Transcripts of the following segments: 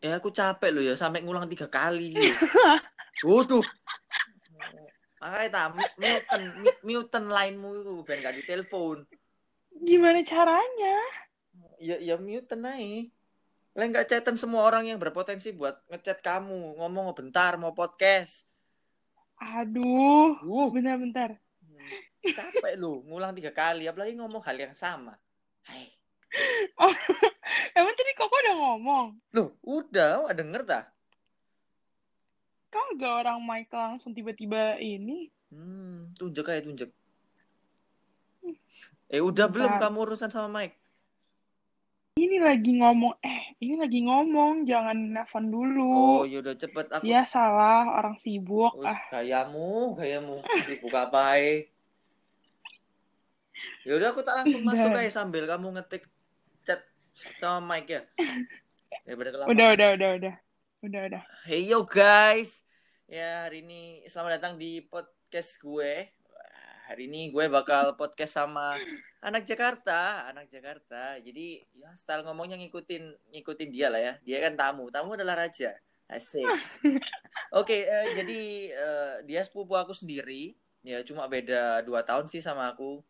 Ya aku capek loh ya sampai ngulang tiga kali. Waduh. Makanya tak muten muten lainmu itu biar gak ditelepon. Gimana caranya? Ya ya muten aja. Lah nggak chatan semua orang yang berpotensi buat ngechat kamu, ngomong bentar mau podcast. Aduh, Uh, bentar-bentar. capek lu ngulang tiga kali apalagi ngomong hal yang sama. Hai. Oh, emang tadi kok udah ngomong? Loh, udah, ada denger tak? Kagak orang Michael langsung tiba-tiba ini. Hmm, tunjuk aja tunjuk. Eh udah belum Bentar. kamu urusan sama Mike? Ini lagi ngomong, eh, ini lagi ngomong, jangan nelfon dulu. Oh, yaudah cepet aku. Dia salah, orang sibuk. Wis, Ah, gayamu, gayamu. Sibuk apa ae? Yaudah aku tak langsung masuk aja sambil kamu ngetik sama Mike ya. Udah, udah, udah, udah. Udah, udah. Hey yo guys. Ya, hari ini selamat datang di podcast gue. Hari ini gue bakal podcast sama anak Jakarta, anak Jakarta. Jadi ya style ngomongnya ngikutin ngikutin dia lah ya. Dia kan tamu, tamu adalah raja. Asik. Oke, eh, jadi eh, dia sepupu aku sendiri. Ya cuma beda dua tahun sih sama aku.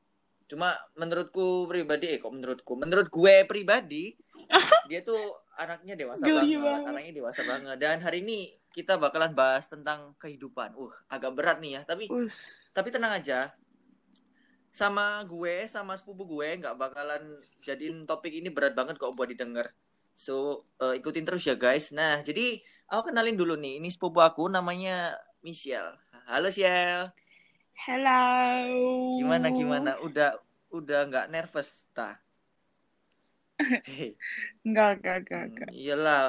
Cuma menurutku pribadi, eh kok menurutku, menurut gue pribadi, dia tuh anaknya dewasa Geli banget, banget. anaknya dewasa banget. Dan hari ini kita bakalan bahas tentang kehidupan. Uh, agak berat nih ya, tapi Us. tapi tenang aja. Sama gue, sama sepupu gue nggak bakalan jadiin topik ini berat banget kok buat didengar. So, eh, ikutin terus ya guys. Nah, jadi aku kenalin dulu nih. Ini sepupu aku namanya Michelle. Halo Michelle. Hello. Gimana gimana? Udah udah nggak nervous ta? Hei, Enggak, enggak, enggak, hmm, enggak. iyalah.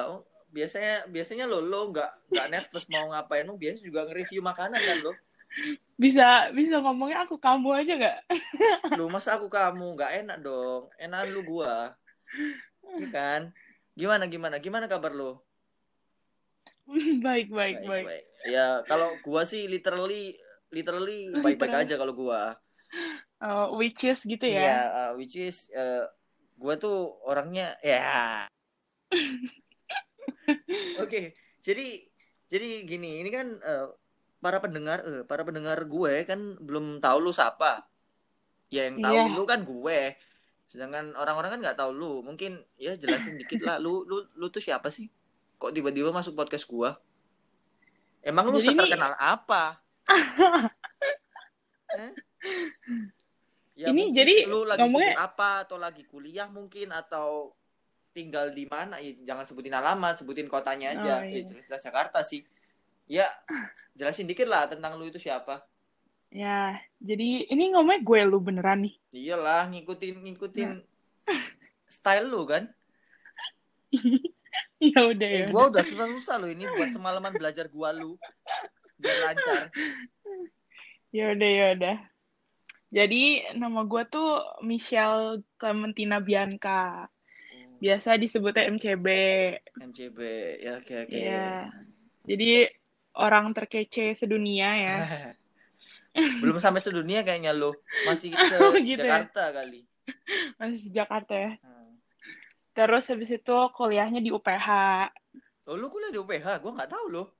Biasanya biasanya lo lo nggak nggak nervous mau ngapain? Lo biasa juga nge-review makanan kan lo? Bisa, bisa ngomongnya aku kamu aja nggak? Lu masa aku kamu nggak enak dong? Enakan lu gua. Iya kan? Gimana gimana? Gimana kabar lo? baik, baik, baik. Ya kalau gua sih literally literally baik-baik aja kalau gua. Uh, which is gitu Iya, ya. uh, which is uh, gua tuh orangnya ya. Oke, jadi jadi gini, ini kan uh, para pendengar eh para pendengar gue kan belum tahu lu siapa. Ya yang tahu Iya. lu kan gue. Sedangkan orang-orang kan nggak tahu lu. Mungkin ya jelasin dikit lah lu lu lu tuh siapa sih? Kok tiba-tiba masuk podcast gua? Emang lu Jadi ini- apa? Eh? Ya, Ini mungkin jadi lu lagi ngomongnya- sibuk apa atau lagi kuliah mungkin atau tinggal di mana? Ya, jangan sebutin alamat, sebutin kotanya aja. Oh, Ya iya. jelas-jelas Jakarta sih. Ya, jelasin dikit lah tentang lu itu siapa. Ya, jadi ini ngomongnya gue lu beneran nih. Iyalah, ngikutin ngikutin Nah. style lu kan. ya udah Eh, ya. gua udah susah-susah lo ini buat semalaman belajar gua lu. Biar lancar. Ya udah ya udah. Jadi nama gue tuh Michelle Clementina Bianca. Biasa disebutnya MCB. MCB, ya oke oke. Iya. Jadi orang terkece sedunia ya. Belum sampai sedunia kayaknya lo. Masih se Gitu ya? Jakarta kali. Masih di Jakarta ya. Hmm. Terus habis itu kuliahnya di UPH. Oh, lu kuliah di UPH? Gua nggak tahu lo.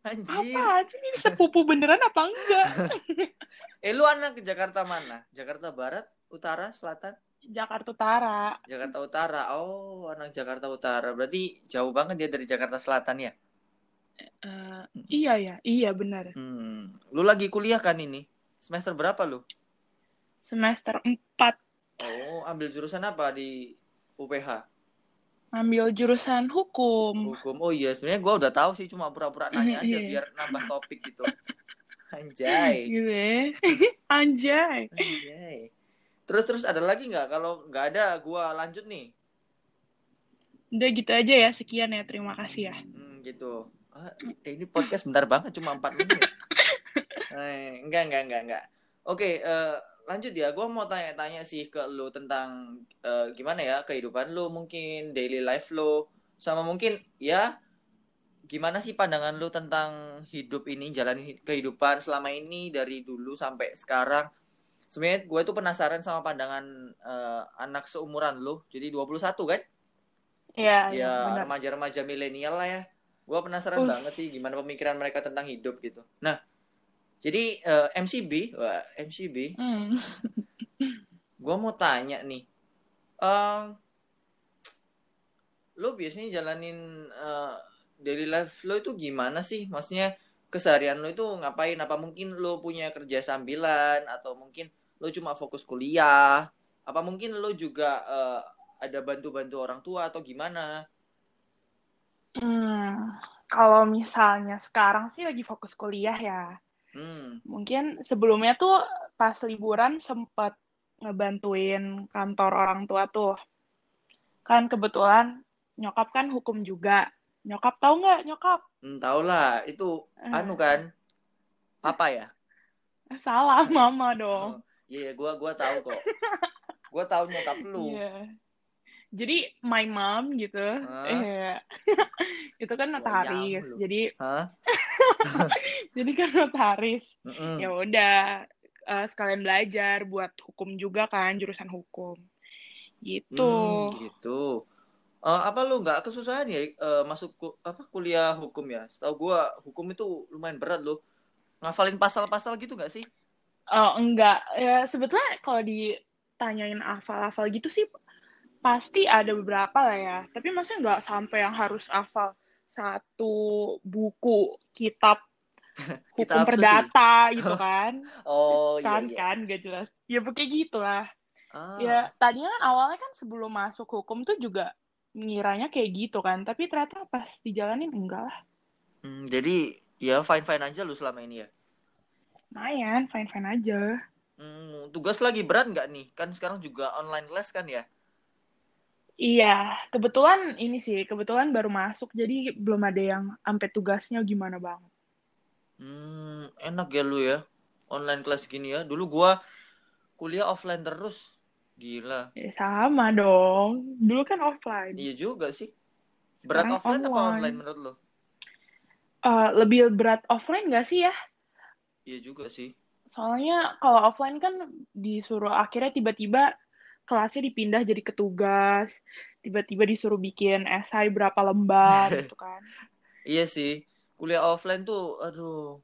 Anjir. Apa sih ini sepupu beneran apa enggak? Eh, lu anak ke Jakarta mana? Jakarta Barat, Utara, Selatan? Jakarta Utara. Jakarta Utara. Oh, anak Jakarta Utara. Berarti jauh banget dia dari Jakarta Selatan ya? Eh, iya ya, iya benar. Hmm. Lu lagi kuliah kan ini? Semester berapa lu? Semester 4 Oh, ambil jurusan apa di UPH? Ambil jurusan hukum. Hukum. Oh iya, sebenarnya gua udah tahu sih, cuma pura-pura nanya aja Iya. biar nambah topik gitu. Anjay. Gitu ya. Anjay. Anjay. Terus terus ada lagi nggak? Kalau nggak ada, gua lanjut nih. Udah gitu aja ya, sekian ya. Terima kasih ya. Hmm, gitu. Ah, eh, ini podcast bentar banget, cuma 4 menit. Eh, enggak, enggak, enggak, enggak. Oke, eh, lanjut ya. Gua mau tanya-tanya sih ke lu tentang eh, gimana ya kehidupan lu, mungkin daily life lu, sama mungkin ya gimana sih pandangan lu tentang hidup ini, jalan kehidupan selama ini dari dulu sampai sekarang. Sebenarnya gue tuh penasaran sama pandangan eh, anak seumuran lu. Jadi 21 kan? Iya, iya, ya remaja-remaja milenial lah ya. Gua penasaran Us. banget sih gimana pemikiran mereka tentang hidup gitu. Nah, jadi eh, MCB, wah MCB, Hmm. gua mau tanya nih, eh lo biasanya jalanin eh, daily life lo itu gimana sih? Maksudnya keseharian lo itu ngapain? Apa mungkin lo punya kerja sambilan atau mungkin lo cuma fokus kuliah? Apa mungkin lo juga eh, ada bantu-bantu orang tua atau gimana? Hmm, kalau misalnya sekarang sih lagi fokus kuliah ya. Hmm, Mungkin sebelumnya tuh pas liburan sempat ngebantuin kantor orang tua tuh. Kan kebetulan nyokap kan hukum juga. Nyokap tahu nggak nyokap? hmm, tau lah itu Eh, anu kan apa ya? salah mama dong. Iya, gua gua tahu kok. Gua tahu nyokap lu. Iya. Jadi my mom gitu. Hah? Eh, itu kan notaris. lu. Jadi Hah? jadi kan notaris. Mm-mm. Ya udah eh, sekalian belajar buat hukum juga kan jurusan hukum. Gitu. Hmm, gitu. Eh, apa lu nggak kesusahan ya eh, masuk ku- apa kuliah hukum ya? Setahu gua hukum itu lumayan berat loh. Ngafalin pasal-pasal gitu nggak sih? Oh, enggak. Ya, sebetulnya kalau ditanyain hafal-hafal gitu sih pasti ada beberapa lah ya. Tapi maksudnya nggak sampai yang harus hafal satu buku kitab hukum Kitab suci. perdata gitu kan. Oh iya kan iya. kan gak jelas. Ya pokoknya gitu lah. Ah, Ya tadinya kan awalnya kan sebelum masuk hukum tuh juga ngiranya kayak gitu kan. Tapi ternyata pas dijalanin enggak lah. hmm, jadi ya fine-fine aja lu selama ini ya. Lumayan, fine-fine aja. Hmm, tugas lagi berat nggak nih? Kan sekarang juga online les kan ya? Iya, kebetulan ini sih, kebetulan baru masuk, jadi belum ada yang sampai tugasnya gimana banget. Hmm, enak ya lu ya. Online kelas gini ya. Dulu gua kuliah offline terus. Gila. Ya, sama dong, dulu kan offline. Iya juga sih. Berat Sekarang offline apa online. online menurut lo? Eh, lebih berat offline nggak sih ya? Iya juga sih. Soalnya kalau offline kan disuruh akhirnya tiba-tiba kelasnya dipindah jadi ketugas, tiba-tiba disuruh bikin esai berapa lembar gitu kan. Iya sih. Kuliah offline tuh, aduh,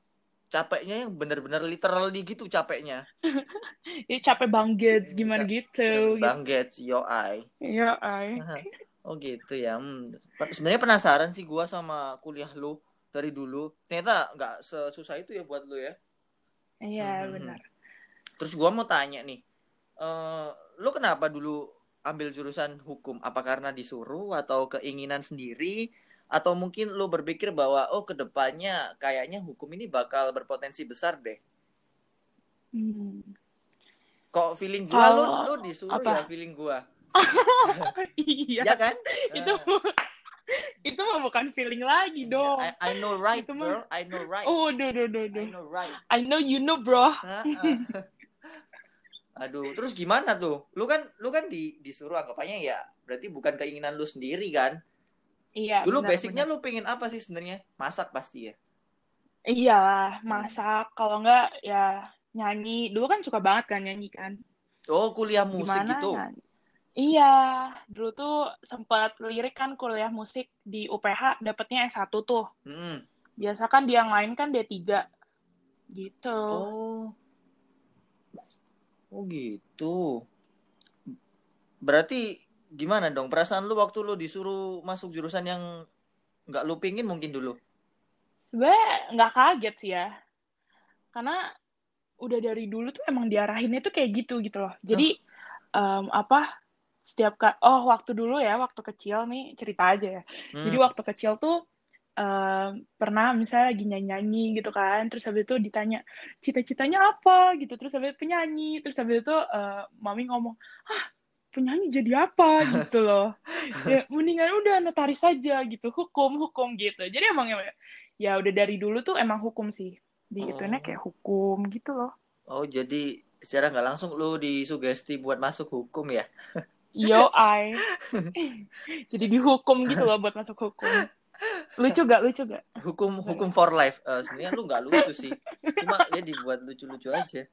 capeknya yang bener-bener literally gitu capeknya. Ya capek banget, Hmm, gimana gitu. Bang Gets, yo I. Iya, ay. Oh gitu ya. Hmm. Sebenarnya penasaran sih gua sama kuliah lu dari dulu. Ternyata nggak sesusah itu ya buat lu ya. Iya, Hmm. benar. Terus gua mau tanya nih, eh lu kenapa dulu ambil jurusan hukum? Apa karena disuruh atau keinginan sendiri? Atau mungkin lu berpikir bahwa oh ke depannya kayaknya hukum ini bakal berpotensi besar deh. Hmm. Kok feeling gua lu Kalau- lu disuruh apa? ya feeling gua. Iya. Ya kan? itu itu mah bukan feeling lagi dong. I, I know right, Itu mah- girl. I know right. Oh, duh, duh, duh, I duh. know right. I know you know, bro. Aduh, terus gimana tuh? Lu kan lu kan di, disuruh anggapannya ya, berarti bukan keinginan lu sendiri kan? Iya. Dulu benar, basicnya benar. lu pengen apa sih sebenarnya? Masak pasti ya. Iyalah, masak. Kalau enggak ya nyanyi. Dulu kan suka banget kan nyanyi kan. Oh, kuliah musik Gimana gitu. nyanyi? Iya, dulu tuh sempat lirik kan kuliah musik di UPH, dapetnya S1 tuh. Hmm. Biasa kan di yang lain kan D3. Gitu. Oh. Oh gitu. Berarti gimana dong perasaan lu waktu lu disuruh masuk jurusan yang nggak lu pingin mungkin dulu? Sebenarnya nggak kaget sih ya. Karena udah dari dulu tuh emang diarahinnya tuh kayak gitu gitu loh. Jadi em, apa setiap oh waktu dulu ya waktu kecil nih cerita aja ya. Hmm. Jadi waktu kecil tuh em, pernah misalnya lagi nyanyi-nyanyi gitu kan, terus habis itu ditanya cita-citanya apa gitu, terus habis itu penyanyi, terus habis itu eh, mami ngomong, ah penyanyi jadi apa gitu loh. Ya mendingan udah notaris saja gitu, hukum hukum gitu. Jadi emang ya, ya udah dari dulu tuh emang hukum sih. Di Oh. itunya kayak hukum gitu loh. Oh jadi secara nggak langsung lu disugesti buat masuk hukum ya? Yo I. Jadi dihukum gitu loh buat masuk hukum. Lucu gak? Lucu gak? Hukum hukum for life. Eh, sebenarnya lu nggak lucu sih. Cuma ya dibuat lucu-lucu aja.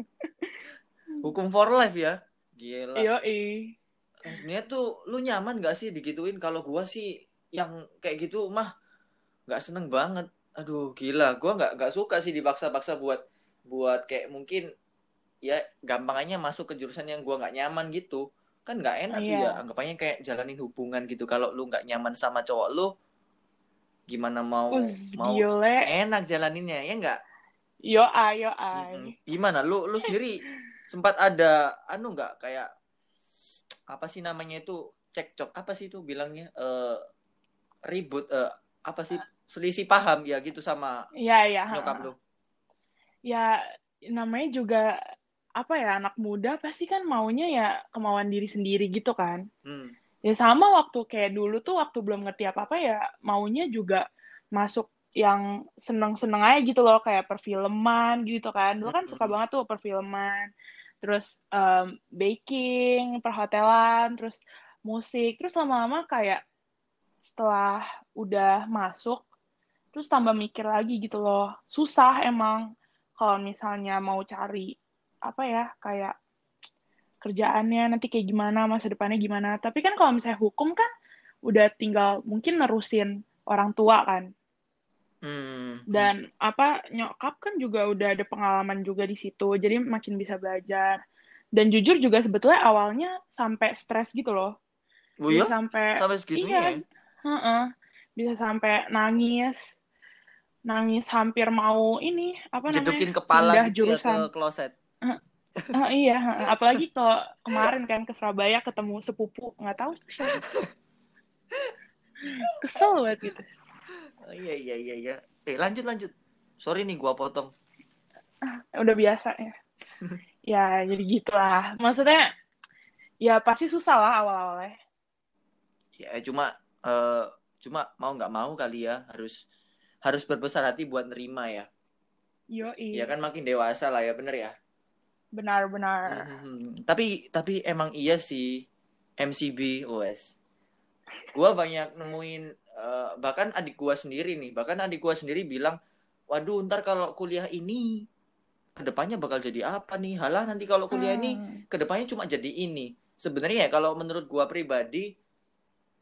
hukum for life ya? Gila. Yo I. sebenarnya tuh lu nyaman gak sih digituin kalau gua sih yang kayak gitu mah nggak seneng banget aduh gila gua nggak nggak suka sih dipaksa-paksa buat buat kayak mungkin ya gampangnya masuk ke jurusan yang gua nggak nyaman gitu kan nggak enak Iya. ya anggapannya kayak jalanin hubungan gitu. Kalau lu nggak nyaman sama cowok lu gimana mau Us, mau gile. enak jalaninnya ya nggak? Yo ay, yo ay. Gimana? Lu lu sendiri sempat ada anu nggak? Kayak apa sih namanya itu? Cekcok. Apa sih itu bilangnya? Eh ribut eh apa sih? Selisih paham ya gitu sama Iya, iya. nyokap lu. Ya, namanya juga apa ya anak muda pasti kan maunya ya kemauan diri sendiri gitu kan. hmm. Ya sama waktu kayak dulu tuh waktu belum ngerti apa-apa ya maunya juga masuk yang seneng-seneng aja gitu loh kayak perfilman gitu kan. Dulu kan suka Mm-mm. banget tuh perfilman. Terus em, baking, perhotelan, terus musik. Terus lama-lama kayak setelah udah masuk terus tambah mikir lagi gitu loh. Susah emang kalau misalnya mau cari apa ya kayak kerjaannya nanti kayak gimana masa depannya gimana tapi kan kalau misalnya hukum kan udah tinggal mungkin nerusin orang tua kan Hmm. dan apa nyokap kan juga udah ada pengalaman juga di situ jadi makin bisa belajar dan jujur juga sebetulnya awalnya sampai stres gitu loh Oh bisa ya? sampai Sampai segitunya iya ya? heeh. bisa sampai nangis nangis hampir mau ini apa namanya Jedukin kepala pindah gitu jurusan ya ke kloset. Ah, iya, apalagi kalau kemarin kan ke Surabaya ketemu sepupu, nggak tahu siapa. Kesel banget gitu. Oh, iya iya iya iya. Eh lanjut lanjut. Sorry nih gua potong. Udah biasa ya. Ya, jadi gitulah. Maksudnya, ya pasti susah lah awal-awalnya. Ya cuma eh cuma mau nggak mau kali ya harus harus berbesar hati buat nerima ya. Yoi, Ya kan makin dewasa lah ya bener ya. Benar-benar. Hmm, tapi tapi emang iya sih MCB OS. Gua banyak nemuin eh, bahkan adik gua sendiri nih, bahkan adik gua sendiri bilang, "Waduh, ntar kalau kuliah ini ke depannya bakal jadi apa nih? Halah nanti kalau kuliah ini Hmm. ke depannya cuma jadi ini." Sebenarnya ya kalau menurut gua pribadi,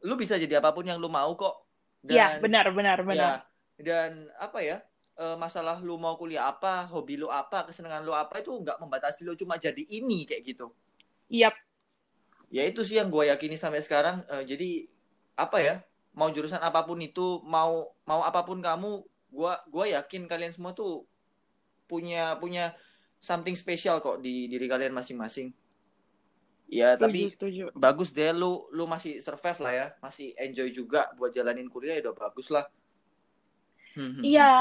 lu bisa jadi apa pun yang lu mau kok. Iya, Dan benar, benar, benar. ya, dan apa ya? Eh, masalah lu mau kuliah apa, hobi lu apa, kesenangan lu apa itu nggak membatasi lu cuma jadi ini kayak gitu. Yap, Ya itu sih yang gue yakini sampai sekarang. Eh, jadi apa ya? Mau jurusan apa pun itu, mau mau apa pun kamu, gua gua yakin kalian semua tuh punya punya something spesial kok di diri kalian masing-masing. Ya, setuju, tapi setuju. bagus deh lu lu masih survive lah ya, masih enjoy juga buat jalanin kuliah ya udah bagus lah. Hmm, hmm, Iya,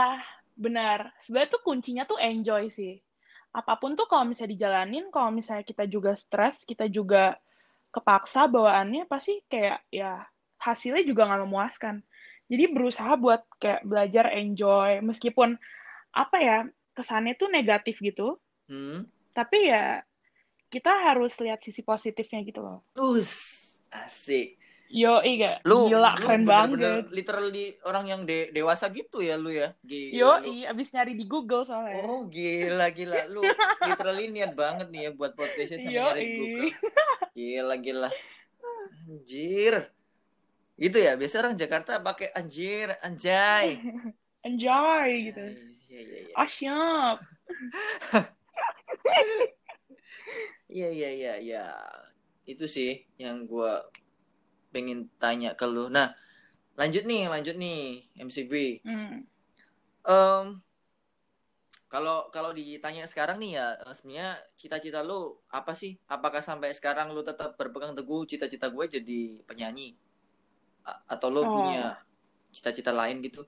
benar. Sebenarnya tuh kuncinya tuh enjoy sih. Apa pun tuh kalau misalnya dijalanin, kalau misalnya kita juga stres, kita juga kepaksa bawaannya, pasti kayak ya hasilnya juga nggak memuaskan. Jadi berusaha buat kayak belajar enjoy, meskipun apa ya, kesannya tuh negatif gitu, hmm. tapi ya kita harus lihat sisi positifnya gitu loh. Us, asik. Yo, iya, Lu, gila, lu keren bener-bener banget. literally orang yang de- dewasa gitu ya lu ya. Gila. Yo, lu. abis nyari di Google soalnya. Oh gila gila lu literally niat banget nih ya buat podcastnya sampai Yo, nyari di Google. Gila gila. Anjir. Gitu ya, biasa orang Jakarta pakai anjir, anjay. enjoy gitu. Iya iya iya. Asyap. Iya iya iya iya. Itu sih yang gua pengen tanya ke lu. Nah, lanjut nih, lanjut nih MCB. Hmm. Em, kalau kalau ditanya sekarang nih ya eh, sebenarnya cita-cita lu apa sih? Apakah sampai sekarang lu tetap berpegang teguh cita-cita gue jadi penyanyi? A- atau lu Oh. punya cita-cita lain gitu?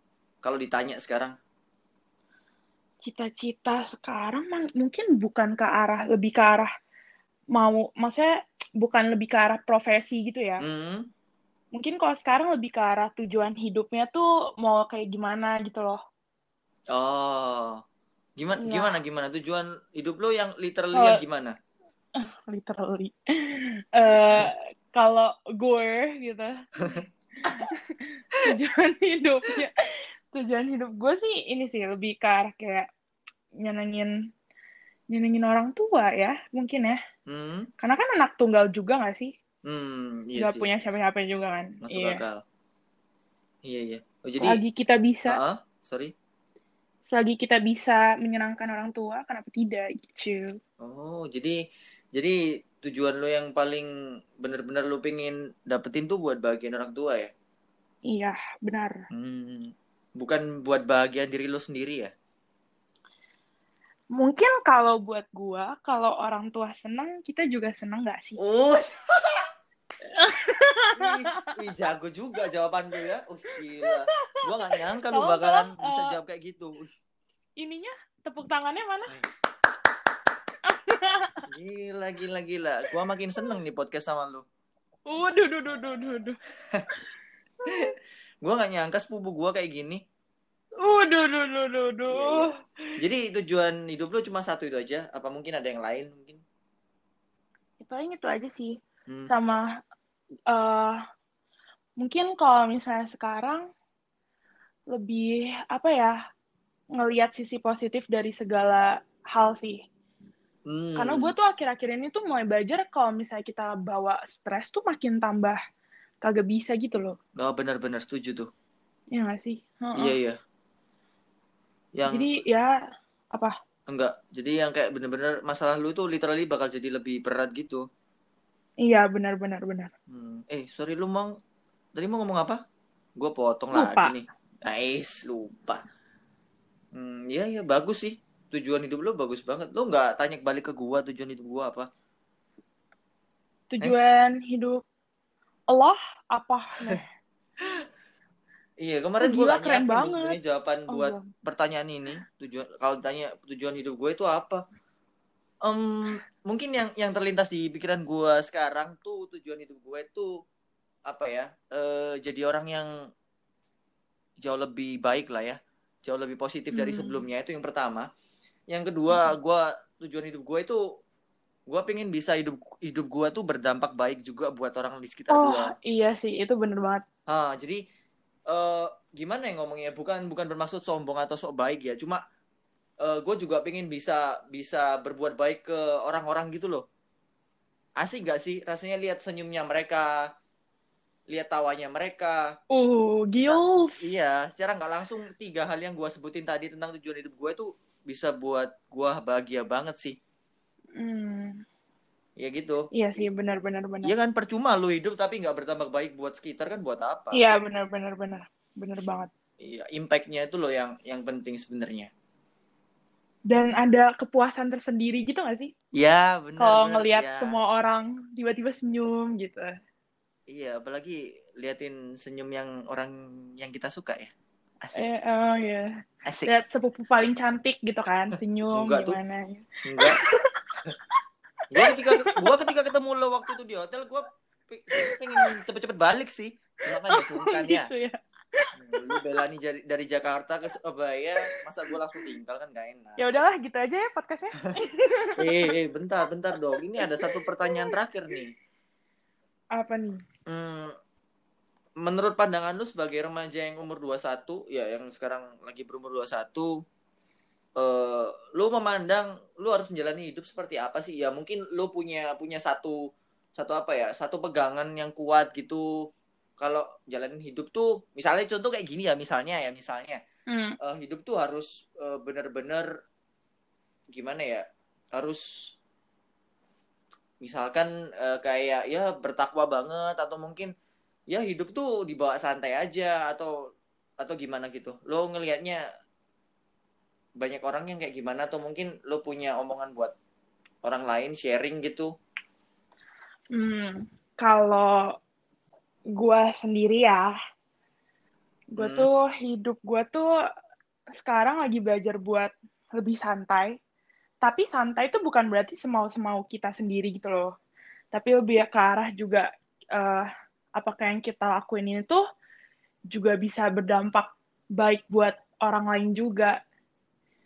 Kalau ditanya sekarang. Cita-cita sekarang mungkin bukan ke arah lebih ke arah mau maksudnya bukan lebih ke arah profesi gitu ya. Hmm, Mungkin kalau sekarang lebih ke arah tujuan hidupnya tuh mau kayak gimana gitu loh. Oh. Gimana Iya. gimana gimana tujuan hidup lu yang literally Kalau- yang gimana? Literally. Eh kalau gue gitu. tujuan hidupnya tujuan hidup gue sih ini sih lebih ke arah kayak nyenengin nyenengin orang tua ya mungkin ya Hmm. karena kan anak tunggal juga gak sih Hmm, iya nggak sih. punya siapa-siapa juga kan Masuk iya akal. Iya, iya. Oh, jadi selagi kita bisa Ah, sorry. selagi kita bisa menyenangkan orang tua kenapa tidak gitu Oh, jadi jadi tujuan lo yang paling bener-bener lo pengen dapetin tuh buat bahagian orang tua ya? iya benar Hmm, bukan buat bahagian diri lo sendiri ya? Mungkin kalau buat gua kalau orang tua seneng kita juga seneng nggak sih wih, wih, jago juga jawaban lo ya. Uh, gila. Gua nggak nyangka Kalau- bakalan kalau, bisa eh, jawab kayak gitu. Wih, ininya tepuk tangannya mana gila, gila, gila. Gua makin seneng nih podcast sama lo. Waduh, duh, duh, duh, duh, duh. Gua nggak nyangka sepupu gua kayak gini. Waduh, duh, duh, duh, duh. Iya, Jadi tujuan hidup lo cuma satu itu aja? Apa mungkin ada yang lain mungkin? Ya, paling itu aja sih. Hmm. Sama eh mungkin kalau misalnya sekarang lebih apa ya ngelihat sisi positif dari segala hal sih. Hmm. Karena gue tuh akhir-akhir ini tuh mulai belajar kalau misalnya kita bawa stres tuh makin tambah kagak bisa gitu loh. Oh, benar-benar setuju tuh. Ya nggak sih? Heeh. Iya, iya. Yang Jadi ya apa? enggak. Jadi yang kayak bener-bener masalah lu tuh literally bakal jadi lebih berat gitu. Iya benar-benar benar. Hmm. Eh, sorry lu mau tadi mau ngomong apa? Gue potong Lupa. lagi nih. Nice, lupa. Hmm, iya iya bagus sih. Tujuan hidup lu bagus banget. Lu nggak tanya balik ke gua tujuan hidup gua apa? Tujuan hidup Allah apa? Iya, kemarin Oh, gua gila, nggak keren banget. sebenarnya jawaban oh, buat belum. pertanyaan ini. Tujuan kalau ditanya tujuan hidup gue itu apa? Em, mungkin yang yang terlintas di pikiran gue sekarang tuh tujuan hidup gue tuh apa ya? Eh, jadi orang yang jauh lebih baik lah ya, jauh lebih positif dari Hmm. sebelumnya itu yang pertama. Yang kedua, gue tujuan hidup gue itu gue pengen bisa hidup hidup gue tuh berdampak baik juga buat orang di sekitar Oh gue. iya sih itu bener banget. Ah, jadi eh gimana ya ngomongnya? Bukan bukan bermaksud sombong atau sok baik ya. Cuma gue juga pengen bisa bisa berbuat baik ke orang-orang gitu loh. Asik gak sih rasanya lihat senyumnya mereka, lihat tawanya mereka. Uh gils. Iya, secara nggak langsung tiga hal yang gue sebutin tadi tentang tujuan hidup gue tuh bisa buat gue bahagia banget sih. Hmm, Ya gitu. iya sih benar benar benar. Iya kan percuma lu hidup tapi nggak bertambah baik buat sekitar kan buat apa? Iya benar benar benar benar banget. Iya, impactnya itu loh yang yang penting sebenarnya. Dan ada kepuasan tersendiri gitu gak sih? Ya, benar. Kalau ngelihat ya. semua orang tiba-tiba senyum gitu. Iya, apalagi liatin senyum yang orang yang kita suka ya. Asik. Eh, oh ya. Asik. Lihat sepupu paling cantik gitu kan, senyum Enggak tuh. gimana. Enggak. gua ketika gua ketika ketemu lo waktu itu di hotel, gua pe- pengen cepet-cepet balik sih. Cuma kan ya sungkan ya. gitu ya. Lu belani dari, dari Jakarta ke Surabaya, masa gua langsung tinggal kan gak enak. Ya udahlah gitu aja ya podcastnya. Eh, eh, bentar, bentar dong. Ini ada satu pertanyaan terakhir nih. Apa nih? Hmm, menurut pandangan lu sebagai remaja yang umur 21, ya yang sekarang lagi berumur 21, eh lu memandang lu harus menjalani hidup seperti apa sih? Ya mungkin lu punya punya satu satu apa ya? Satu pegangan yang kuat gitu. Kalau jalanin hidup tuh misalnya contoh kayak gini ya, misalnya ya, misalnya Hmm. eh, hidup tuh harus eh, bener-bener gimana ya? Harus misalkan eh, kayak ya bertakwa banget atau mungkin ya hidup tuh dibawa santai aja atau atau gimana gitu. Lo ngelihatnya banyak orang yang kayak gimana atau mungkin lo punya omongan buat orang lain sharing gitu. Hmm, kalau gua sendiri ya, gua Hmm. tuh hidup gua tuh sekarang lagi belajar buat lebih santai. Tapi santai itu bukan berarti semau-semau kita sendiri gitu loh. Tapi lebih ke arah juga eh, apakah yang kita lakuin ini tuh juga bisa berdampak baik buat orang lain juga.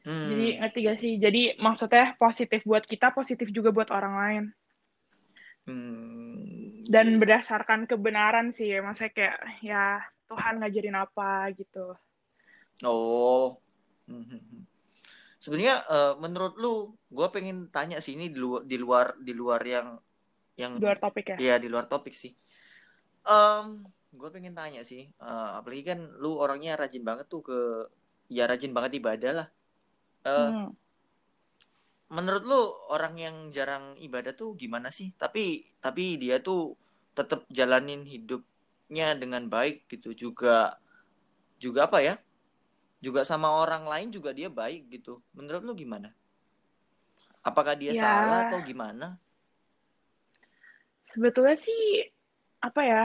Hmm. Jadi ngerti gak sih? Jadi maksudnya positif buat kita, positif juga buat orang lain. Hmm. dan berdasarkan kebenaran sih ya maksudnya kayak ya Tuhan ngajarin apa gitu Oh. Mhm. Sebenarnya eh, menurut lu, gue pengen tanya sih ini di luar di luar di luar yang yang Di luar topik ya. Iya di luar topik sih. Um, gue pengen tanya sih, eh, apalagi kan lu orangnya rajin banget tuh ke, ya rajin banget ibadah lah. Eh, Hmm. menurut lu orang yang jarang ibadah tuh gimana sih? Tapi tapi dia tuh tetap jalanin hidupnya dengan baik gitu juga juga apa ya? Juga sama orang lain juga dia baik gitu. Menurut lu gimana? Apakah dia Ya. salah atau gimana? Sebetulnya sih apa ya?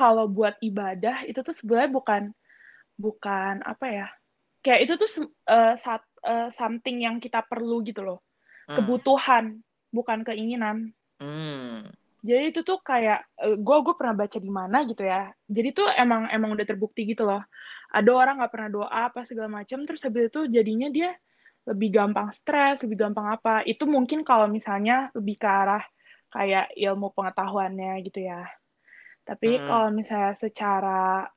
Kalau buat ibadah itu tuh sebenarnya bukan bukan apa ya? Kayak itu tuh se- eh, sat- eh, something yang kita perlu gitu loh. Hmm. Kebutuhan, bukan keinginan. Hmm. Jadi itu tuh kayak gue gue pernah baca di mana gitu ya. Jadi tuh emang emang udah terbukti gitu loh. Ada orang nggak pernah doa apa segala macam, terus habis itu jadinya dia lebih gampang stres, lebih gampang apa. Itu mungkin kalau misalnya lebih ke arah kayak ilmu pengetahuannya gitu ya. Tapi Hmm. kalau misalnya secara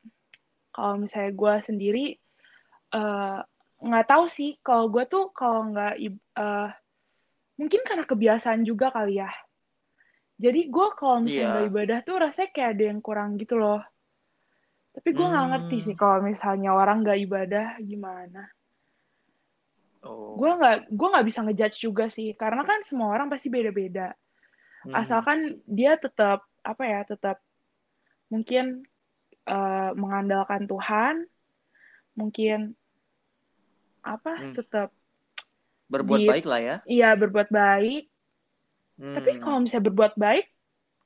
kalau misalnya gue sendiri eh, nggak tahu sih. Kalau gue tuh kalau nggak eh, mungkin karena kebiasaan juga kali ya. Jadi gue kalau misalnya nggak ibadah tuh rasanya kayak ada yang kurang gitu loh. Tapi gue nggak ngerti Hmm. sih kalau misalnya orang nggak ibadah gimana. Oh. Gue nggak gue nggak bisa ngejudge juga sih, karena kan semua orang pasti beda-beda. Hmm. Asalkan dia tetap apa ya, tetap mungkin eh, mengandalkan Tuhan, mungkin apa, Hmm. tetap berbuat di- baik lah ya. iya berbuat baik. Tapi Hmm. kalau misalnya berbuat baik,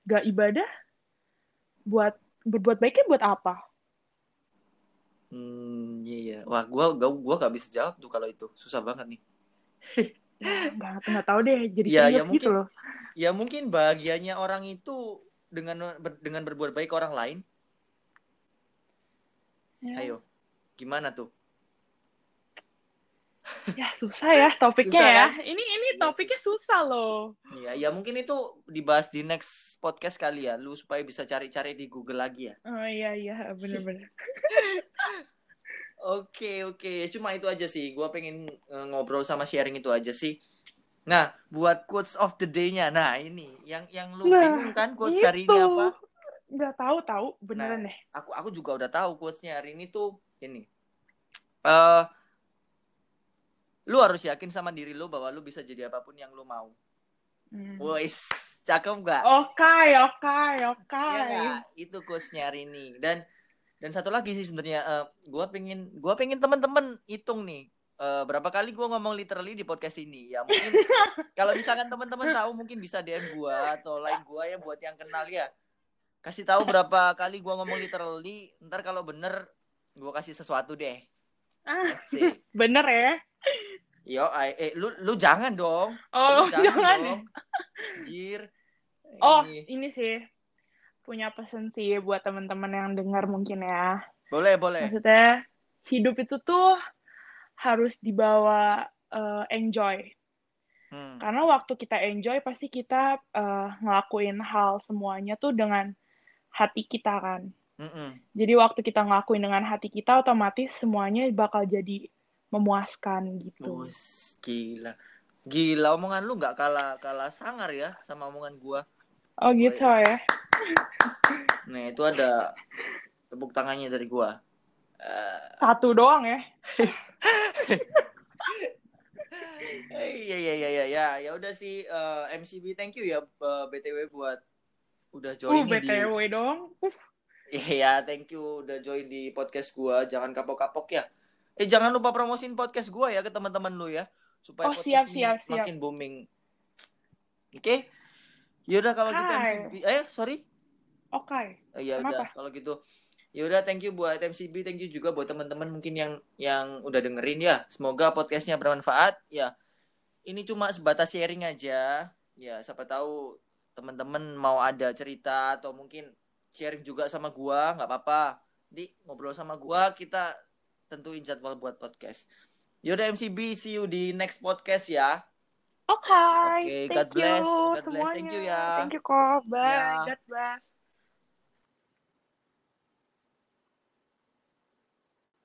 nggak ibadah, buat berbuat baiknya buat apa? Hmm, iya iya. Wah, gua gua gua gak bisa jawab tuh kalau itu. Susah banget nih. Ya, nggak nggak tahu deh, jadi Ya, ya gitu mungkin- loh. Ya mungkin bahagianya orang itu dengan ber- dengan berbuat baik ke orang lain. Ya, Ayo. Gimana tuh? ya susah ya topiknya Susah, ya. kan? Ini ini Iya topiknya susah loh. Iya, ya mungkin itu dibahas di next podcast kali ya. Lu supaya bisa cari-cari di Google lagi ya. Oh iya iya bener-bener. Oke, oke. Cuma itu aja sih. Gua pengen eh, ngobrol sama sharing itu aja sih. Nah, buat quotes of the day-nya. Nah, ini yang yang lu Nah, bingung kan quotes hari ini apa? Nggak tahu tahu beneran Nah, deh. aku aku juga udah tahu quotesnya hari ini tuh ini. Eh lu harus yakin sama diri lu bahwa lu bisa jadi apa pun yang lu mau. Hmm. Wes, cakep gak? Oke oke oke. Itu quotesnya hari ini. Dan dan satu lagi sih sebenarnya eh, gua pengen gua pengen teman-teman hitung nih eh, berapa kali gua ngomong literally di podcast ini. Ya mungkin kalau misalkan teman-teman tahu mungkin bisa DM gua atau lain gua ya buat yang kenal ya. Kasih tahu berapa kali gua ngomong literally, ntar kalau bener gua kasih sesuatu deh. Ah, Asik. bener ya. Yo, eh lu lu jangan dong. Oh Lu jangan. dong. Jir. Oh Ih. ini sih punya pesan sih buat teman-teman yang dengar mungkin ya. Boleh, boleh. Maksudnya hidup itu tuh harus dibawa eh, enjoy. Hmm. Karena waktu kita enjoy pasti kita eh, ngelakuin hal semuanya tuh dengan hati kita kan. Mm-mm. Jadi waktu kita ngelakuin dengan hati kita otomatis semuanya bakal jadi memuaskan gitu. Wus, gila. Gila omongan lu nggak kalah kalah sangar ya sama omongan gua. Oh gitu ya. Nah, itu ada tepuk tangannya dari gua. Eh, Satu doang ya. eh, iya iya iya iya ya ya udah sih eh, MCB thank you ya eh, BTW buat udah Uh, join di BTW dong. Uh, Iya, thank you udah join di podcast gua. Jangan kapok-kapok ya. Eh, jangan lupa promosin podcast gua ya ke teman-teman lu ya, supaya Oh, podcast siap, siap, siap. makin booming. Oke. Yaudah kalau gitu. MCB. Eh, sorry. Oke. Eh, ya udah kalau gitu. Ya udah thank you buat MCB, thank you juga buat teman-teman mungkin yang yang udah dengerin ya. Semoga podcastnya bermanfaat ya. Ini cuma sebatas sharing aja. Ya, siapa tahu teman-teman mau ada cerita atau mungkin sharing juga sama gua, nggak apa-apa. Nanti ngobrol sama gua, kita tentuin jadwal buat podcast. Yaudah MCB, see you di next podcast ya. Oke. Oke, Thank God bless. you God bless. semuanya. Thank you ya. Thank you kok. Bye. Ya. God bless.